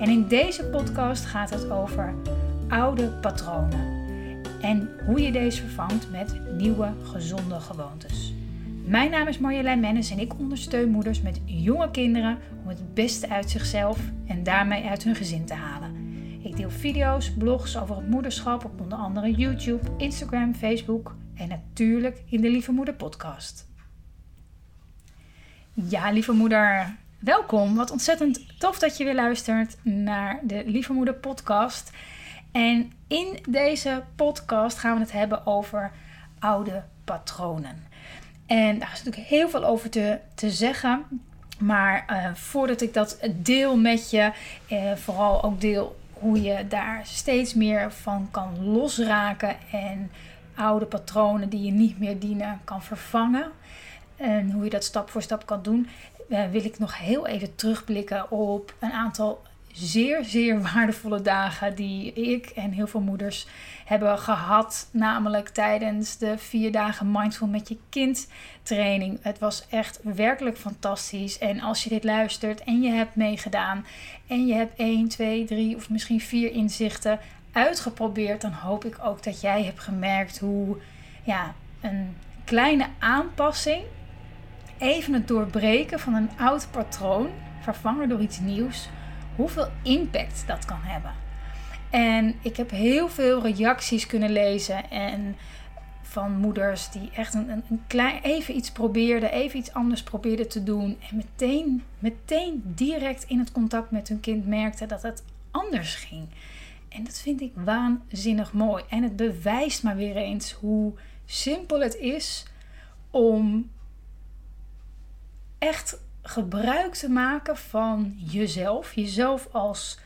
En in deze podcast gaat het over oude patronen en hoe je deze vervangt met nieuwe gezonde gewoontes. Mijn naam is Marjolein Mennis en ik ondersteun moeders met jonge kinderen om het beste uit zichzelf en daarmee uit hun gezin te halen. Ik deel video's, blogs over het moederschap op onder andere YouTube, Instagram, Facebook en natuurlijk in de Lieve Moeder podcast. Ja, lieve moeder, welkom. Wat ontzettend tof dat je weer luistert naar de Lieve Moeder podcast. En in deze podcast gaan we het hebben over oude patronen. En daar is natuurlijk heel veel over te, te zeggen. Maar uh, voordat ik dat deel met je, uh, vooral ook deel hoe je daar steeds meer van kan losraken en oude patronen die je niet meer dienen kan vervangen. En hoe je dat stap voor stap kan doen, uh, wil ik nog heel even terugblikken op een aantal zeer, zeer waardevolle dagen die ik en heel veel moeders hebben gehad. Namelijk tijdens de vier dagen Mindful met je kind training. Het was echt werkelijk fantastisch. En als je dit luistert en je hebt meegedaan en je hebt 1, 2, 3 of misschien vier inzichten uitgeprobeerd, dan hoop ik ook dat jij hebt gemerkt hoe ja, een kleine aanpassing, even het doorbreken van een oud patroon, vervangen door iets nieuws, hoeveel impact dat kan hebben. En ik heb heel veel reacties kunnen lezen en van moeders die echt een, een, klein, even iets probeerden, even iets anders probeerden te doen. En meteen, meteen direct in het contact met hun kind merkten dat het anders ging. En dat vind ik waanzinnig mooi. En het bewijst maar weer eens hoe simpel het is om echt gebruik te maken van jezelf. Jezelf als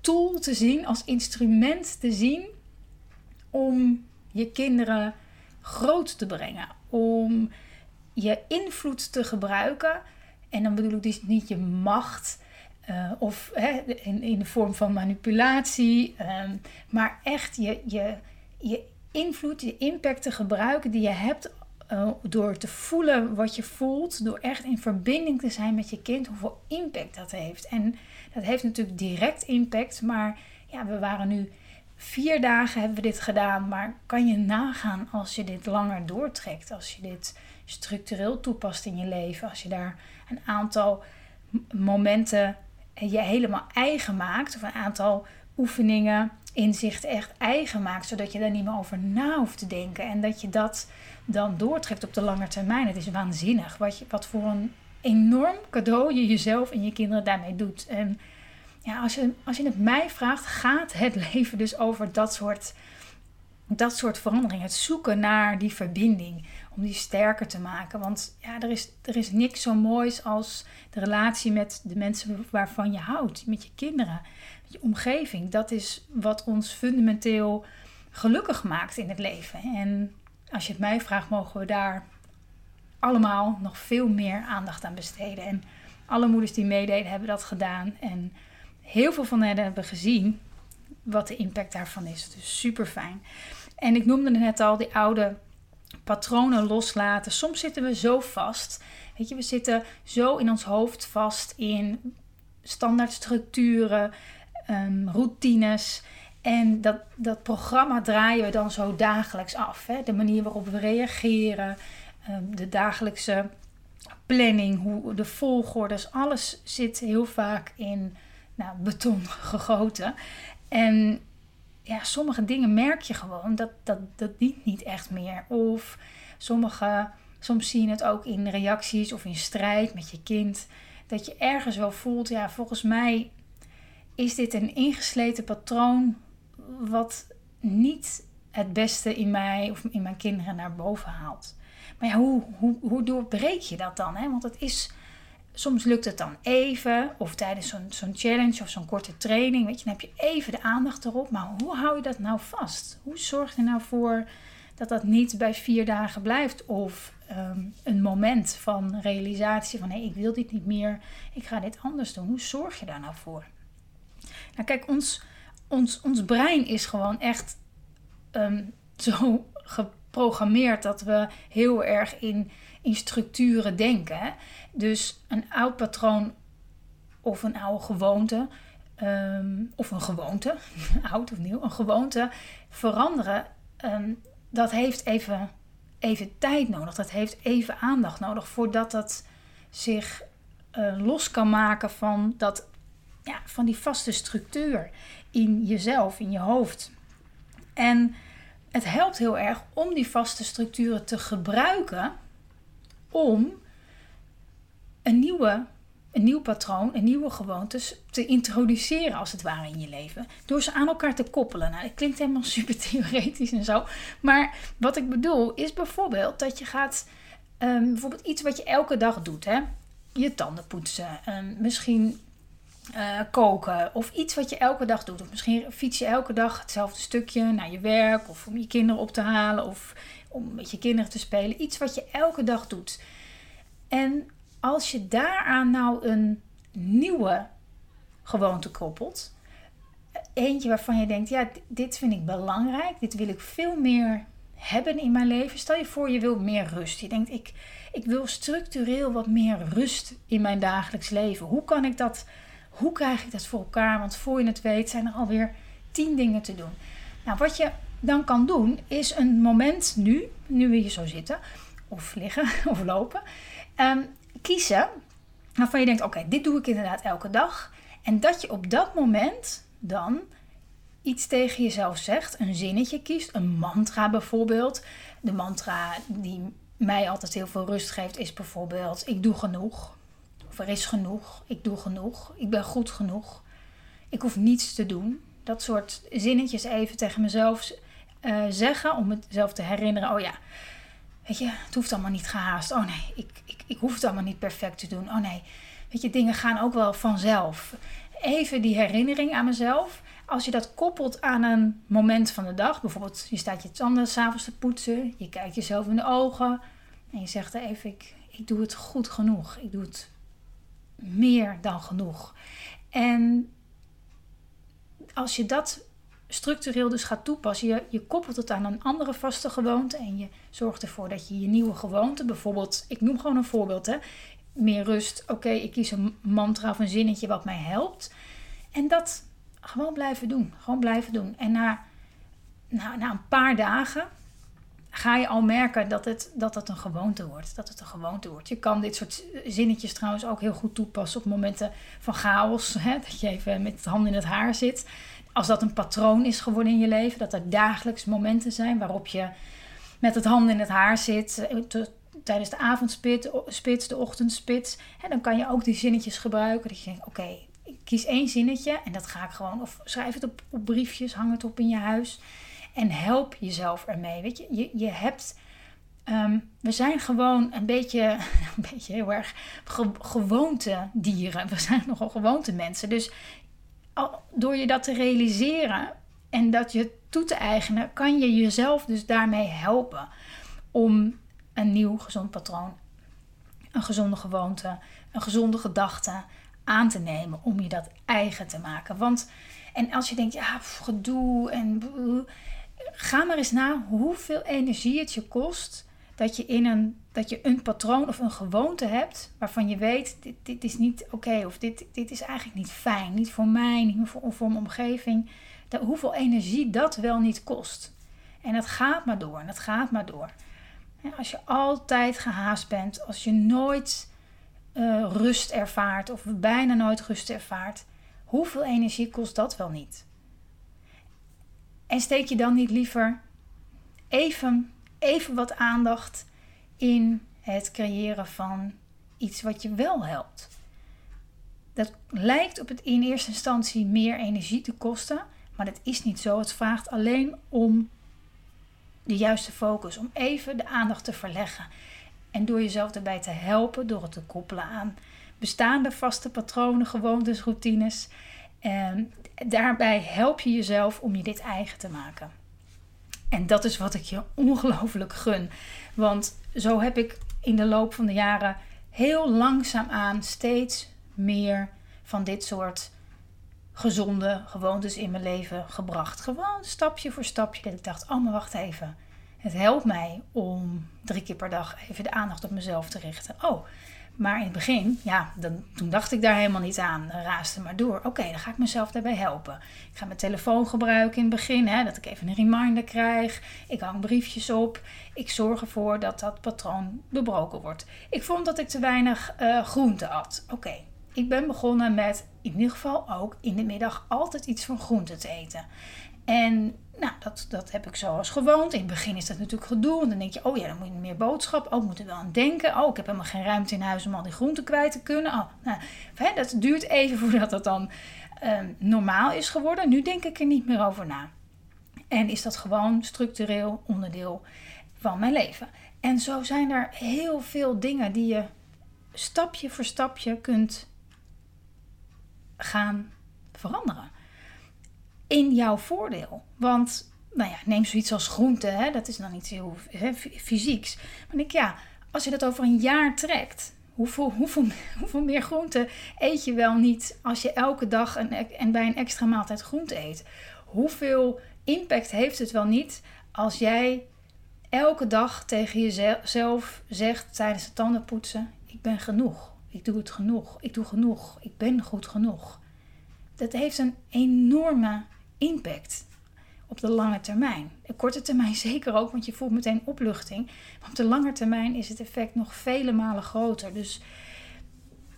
tool te zien, als instrument te zien om je kinderen groot te brengen. Om je invloed te gebruiken. En dan bedoel ik dus niet je macht. Uh, of hè, in, in de vorm van manipulatie. Um, maar echt je, je, je invloed, je impact te gebruiken die je hebt uh, door te voelen wat je voelt, door echt in verbinding te zijn met je kind, hoeveel impact dat heeft. En dat heeft natuurlijk direct impact, maar ja, we waren nu vier dagen hebben we dit gedaan, maar kan je nagaan als je dit langer doortrekt, als je dit structureel toepast in je leven, als je daar een aantal momenten je helemaal eigen maakt, of een aantal oefeningen, inzichten echt eigen maakt, zodat je daar niet meer over na hoeft te denken en dat je dat dan doortrekt op de lange termijn. Het is waanzinnig wat, je, wat voor een enorm cadeau je jezelf en je kinderen daarmee doet. En ja, als je, als je het mij vraagt, gaat het leven dus over dat soort, dat soort verandering. Het zoeken naar die verbinding, om die sterker te maken. Want ja, er is, er is niks zo moois als de relatie met de mensen waarvan je houdt, met je kinderen, met je omgeving. Dat is wat ons fundamenteel gelukkig maakt in het leven. En als je het mij vraagt, mogen we daar allemaal nog veel meer aandacht aan besteden. En alle moeders die meededen hebben dat gedaan. En heel veel van hen hebben gezien wat de impact daarvan is. Dus super fijn. En ik noemde net al die oude patronen loslaten. Soms zitten we zo vast. Weet je, we zitten zo in ons hoofd vast in standaard structuren, um, routines. En dat, dat programma draaien we dan zo dagelijks af. Hè? De manier waarop we reageren, ehm, de dagelijkse planning, hoe, de volgordes, alles zit heel vaak in nou, beton gegoten. En ja, sommige dingen merk je gewoon dat dat, dat niet echt meer. Of sommige, soms zie je het ook in reacties of in strijd met je kind. Dat je ergens wel voelt, ja, volgens mij is dit een ingesleten patroon wat niet het beste in mij of in mijn kinderen naar boven haalt. Maar ja, hoe, hoe, hoe doorbreek je dat dan? Hè? Want het is soms lukt het dan even, of tijdens zo'n zo'n challenge of zo'n korte training, weet je, dan heb je even de aandacht erop. Maar hoe hou je dat nou vast? Hoe zorg je nou voor dat dat niet bij vier dagen blijft? Of ehm, een moment van realisatie van hé, ik wil dit niet meer, ik ga dit anders doen. Hoe zorg je daar nou voor? Nou, kijk, ons, ons, ons brein is gewoon echt ehm, zo geprogrammeerd dat we heel erg in, in structuren denken. Dus een oud patroon of een oude gewoonte, ehm, of een gewoonte, oud of nieuw, een gewoonte veranderen, ehm, dat heeft even, even tijd nodig. Dat heeft even aandacht nodig voordat dat zich uh, los kan maken van, dat, ja, van die vaste structuur in jezelf, in je hoofd. En het helpt heel erg om die vaste structuren te gebruiken om een, nieuwe, een nieuw patroon, een nieuwe gewoontes te introduceren als het ware in je leven. Door ze aan elkaar te koppelen. Nou, dat klinkt helemaal super theoretisch en zo. Maar wat ik bedoel is bijvoorbeeld dat je gaat, um, bijvoorbeeld iets wat je elke dag doet. Hè? Je tanden poetsen, um, misschien uh, koken of iets wat je elke dag doet. Of misschien fiets je elke dag hetzelfde stukje naar je werk of om je kinderen op te halen of om met je kinderen te spelen. Iets wat je elke dag doet. En als je daaraan nou een nieuwe gewoonte koppelt, eentje waarvan je denkt, ja, dit vind ik belangrijk, dit wil ik veel meer hebben in mijn leven. Stel je voor, je wil meer rust. Je denkt, ik, ik wil structureel wat meer rust in mijn dagelijks leven. Hoe kan ik dat, hoe krijg ik dat voor elkaar? Want voor je het weet zijn er alweer tien dingen te doen. Nou, wat je dan kan doen, is een moment nu, nu we hier zo zitten, of liggen of lopen, um, kiezen waarvan je denkt: oké, dit doe ik inderdaad elke dag. En dat je op dat moment dan iets tegen jezelf zegt, een zinnetje kiest, een mantra bijvoorbeeld. De mantra die mij altijd heel veel rust geeft is bijvoorbeeld: ik doe genoeg. Er is genoeg, ik doe genoeg, ik ben goed genoeg. Ik hoef niets te doen. Dat soort zinnetjes even tegen mezelf uh, zeggen om mezelf te herinneren: oh ja, Weet je, het hoeft allemaal niet gehaast. Oh nee, ik, ik, ik hoef het allemaal niet perfect te doen. Oh nee, weet je, dingen gaan ook wel vanzelf. Even die herinnering aan mezelf. Als je dat koppelt aan een moment van de dag, bijvoorbeeld je staat je tanden s'avonds te poetsen, je kijkt jezelf in de ogen en je zegt even: ik, ik doe het goed genoeg. Ik doe het meer dan genoeg. En als je dat structureel dus gaat toepassen. Je, je koppelt het aan een andere vaste gewoonte en je zorgt ervoor dat je je nieuwe gewoonte, bijvoorbeeld, ik noem gewoon een voorbeeld, hè, meer rust. Oké, ik kies een mantra of een zinnetje wat mij helpt. En dat gewoon blijven doen. Gewoon blijven doen. En na, na, na een paar dagen ga je al merken dat het, dat het een gewoonte wordt. Dat het een gewoonte wordt. Je kan dit soort zinnetjes trouwens ook heel goed toepassen op momenten van chaos. Hè, dat je even met het hand in het haar zit als dat een patroon is geworden in je leven, dat er dagelijks momenten zijn waarop je met het handen in het haar zit, eh, tijdens de avondspits, de ochtendspits, hè, dan kan je ook die zinnetjes gebruiken. Dat je denkt, oké, ik kies één zinnetje en dat ga ik gewoon, of schrijf het op, op briefjes, hang het op in je huis en help jezelf ermee. Weet je, je, je hebt. Ehm, we zijn gewoon een beetje, een beetje heel erg gewoonte dieren. We zijn nogal gewoonte mensen. Dus door je dat te realiseren en dat je toe te eigenen, kan je jezelf dus daarmee helpen om een nieuw gezond patroon, een gezonde gewoonte, een gezonde gedachte aan te nemen, om je dat eigen te maken. Want, en als je denkt, ja, gedoe en ga maar eens na hoeveel energie het je kost dat je, in een, dat je een patroon of een gewoonte hebt waarvan je weet, dit, dit is niet oké of dit, dit is eigenlijk niet fijn, niet voor mij, niet voor, voor mijn omgeving. Dat, hoeveel energie dat wel niet kost. En het gaat maar door en het gaat maar door. als je altijd gehaast bent, als je nooit uh, rust ervaart of bijna nooit rust ervaart, hoeveel energie kost dat wel niet? En steek je dan niet liever even even wat aandacht in het creëren van iets wat je wel helpt. Dat lijkt op het in eerste instantie meer energie te kosten, maar dat is niet zo. Het vraagt alleen om de juiste focus, om even de aandacht te verleggen. En door jezelf erbij te helpen, door het te koppelen aan bestaande vaste patronen, gewoontes, routines. En daarbij help je jezelf om je dit eigen te maken. En dat is wat ik je ongelooflijk gun. Want zo heb ik in de loop van de jaren heel langzaamaan steeds meer van dit soort gezonde gewoontes in mijn leven gebracht. Gewoon stapje voor stapje. Dat ik dacht, oh maar wacht even. Het helpt mij om drie keer per dag even de aandacht op mezelf te richten. Oh, maar in het begin, ja, dan, toen dacht ik daar helemaal niet aan. Raaste maar door. Oké, dan ga ik mezelf daarbij helpen. Ik ga mijn telefoon gebruiken in het begin, hè, dat ik even een reminder krijg. Ik hang briefjes op. Ik zorg ervoor dat dat patroon doorbroken wordt. Ik vond dat ik te weinig uh, groente at. Oké, ik ben begonnen met in ieder geval ook in de middag altijd iets van groente te eten. En nou, dat, dat heb ik zoals gewoond. In het begin is dat natuurlijk gedoe. En dan denk je, oh ja, dan moet je meer boodschap. Oh, moet er wel aan denken. Oh, ik heb helemaal geen ruimte in huis om al die groenten kwijt te kunnen. Oh, nou, dat duurt even voordat dat dan ehm, normaal is geworden. Nu denk ik er niet meer over na. En is dat gewoon structureel onderdeel van mijn leven. En zo zijn er heel veel dingen die je stapje voor stapje kunt gaan veranderen in jouw voordeel. Want, nou ja, neem zoiets als groente, hè, dat is dan iets heel hè, fysieks. Maar denk ja, als je dat over een jaar trekt, hoeveel, meer groente eet je wel niet als je elke dag een, en bij een extra maaltijd groente eet? Hoeveel impact heeft het wel niet als jij elke dag tegen jezelf zegt tijdens het tandenpoetsen: Ik ben genoeg. Ik doe het genoeg. Ik doe genoeg. Ik ben goed genoeg. Dat heeft een enorme impact op de lange termijn. De korte termijn zeker ook, want je voelt meteen opluchting. Maar op de lange termijn is het effect nog vele malen groter. Dus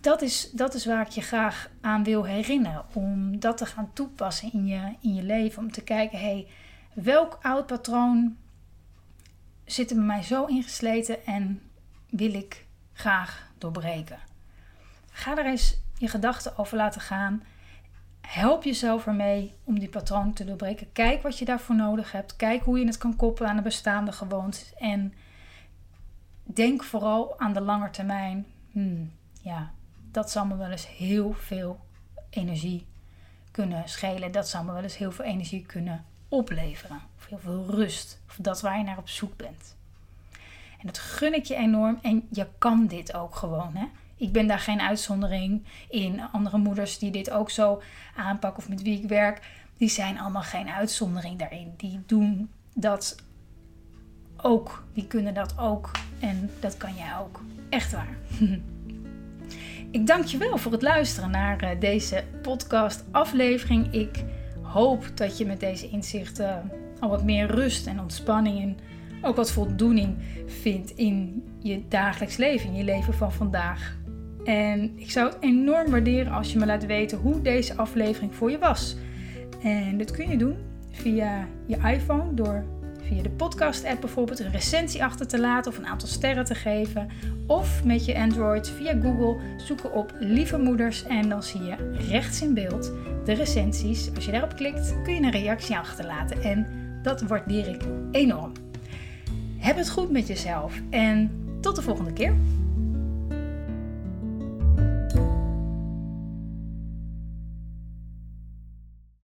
dat is, dat is waar ik je graag aan wil herinneren. Om dat te gaan toepassen in je, in je leven. Om te kijken, hey, welk oud patroon zit er bij mij zo ingesleten en wil ik graag doorbreken. Ga er eens je gedachten over laten gaan. Help jezelf ermee om die patroon te doorbreken. Kijk wat je daarvoor nodig hebt. Kijk hoe je het kan koppelen aan de bestaande gewoontes. En denk vooral aan de lange termijn. Hmm, ja, dat zal me wel eens heel veel energie kunnen schelen. Dat zal me wel eens heel veel energie kunnen opleveren. Of heel veel rust. Of dat waar je naar op zoek bent. En dat gun ik je enorm. En je kan dit ook gewoon. Hè? Ik ben daar geen uitzondering in. Andere moeders die dit ook zo aanpakken of met wie ik werk, die zijn allemaal geen uitzondering daarin. Die doen dat ook. Die kunnen dat ook. En dat kan jij ook. Echt waar. ik dank je wel voor het luisteren naar eh, deze podcast aflevering. Ik hoop dat je met deze inzichten al wat meer rust en ontspanning en ook wat voldoening vindt in je dagelijks leven, in je leven van vandaag. En ik zou het enorm waarderen als je me laat weten hoe deze aflevering voor je was. En dat kun je doen via je iPhone door via de podcast-app bijvoorbeeld een recensie achter te laten of een aantal sterren te geven. Of met je Android via Google zoeken op Lieve Moeders en dan zie je rechts in beeld de recensies. Als je daarop klikt kun je een reactie achterlaten en dat waardeer ik enorm. Heb het goed met jezelf en tot de volgende keer.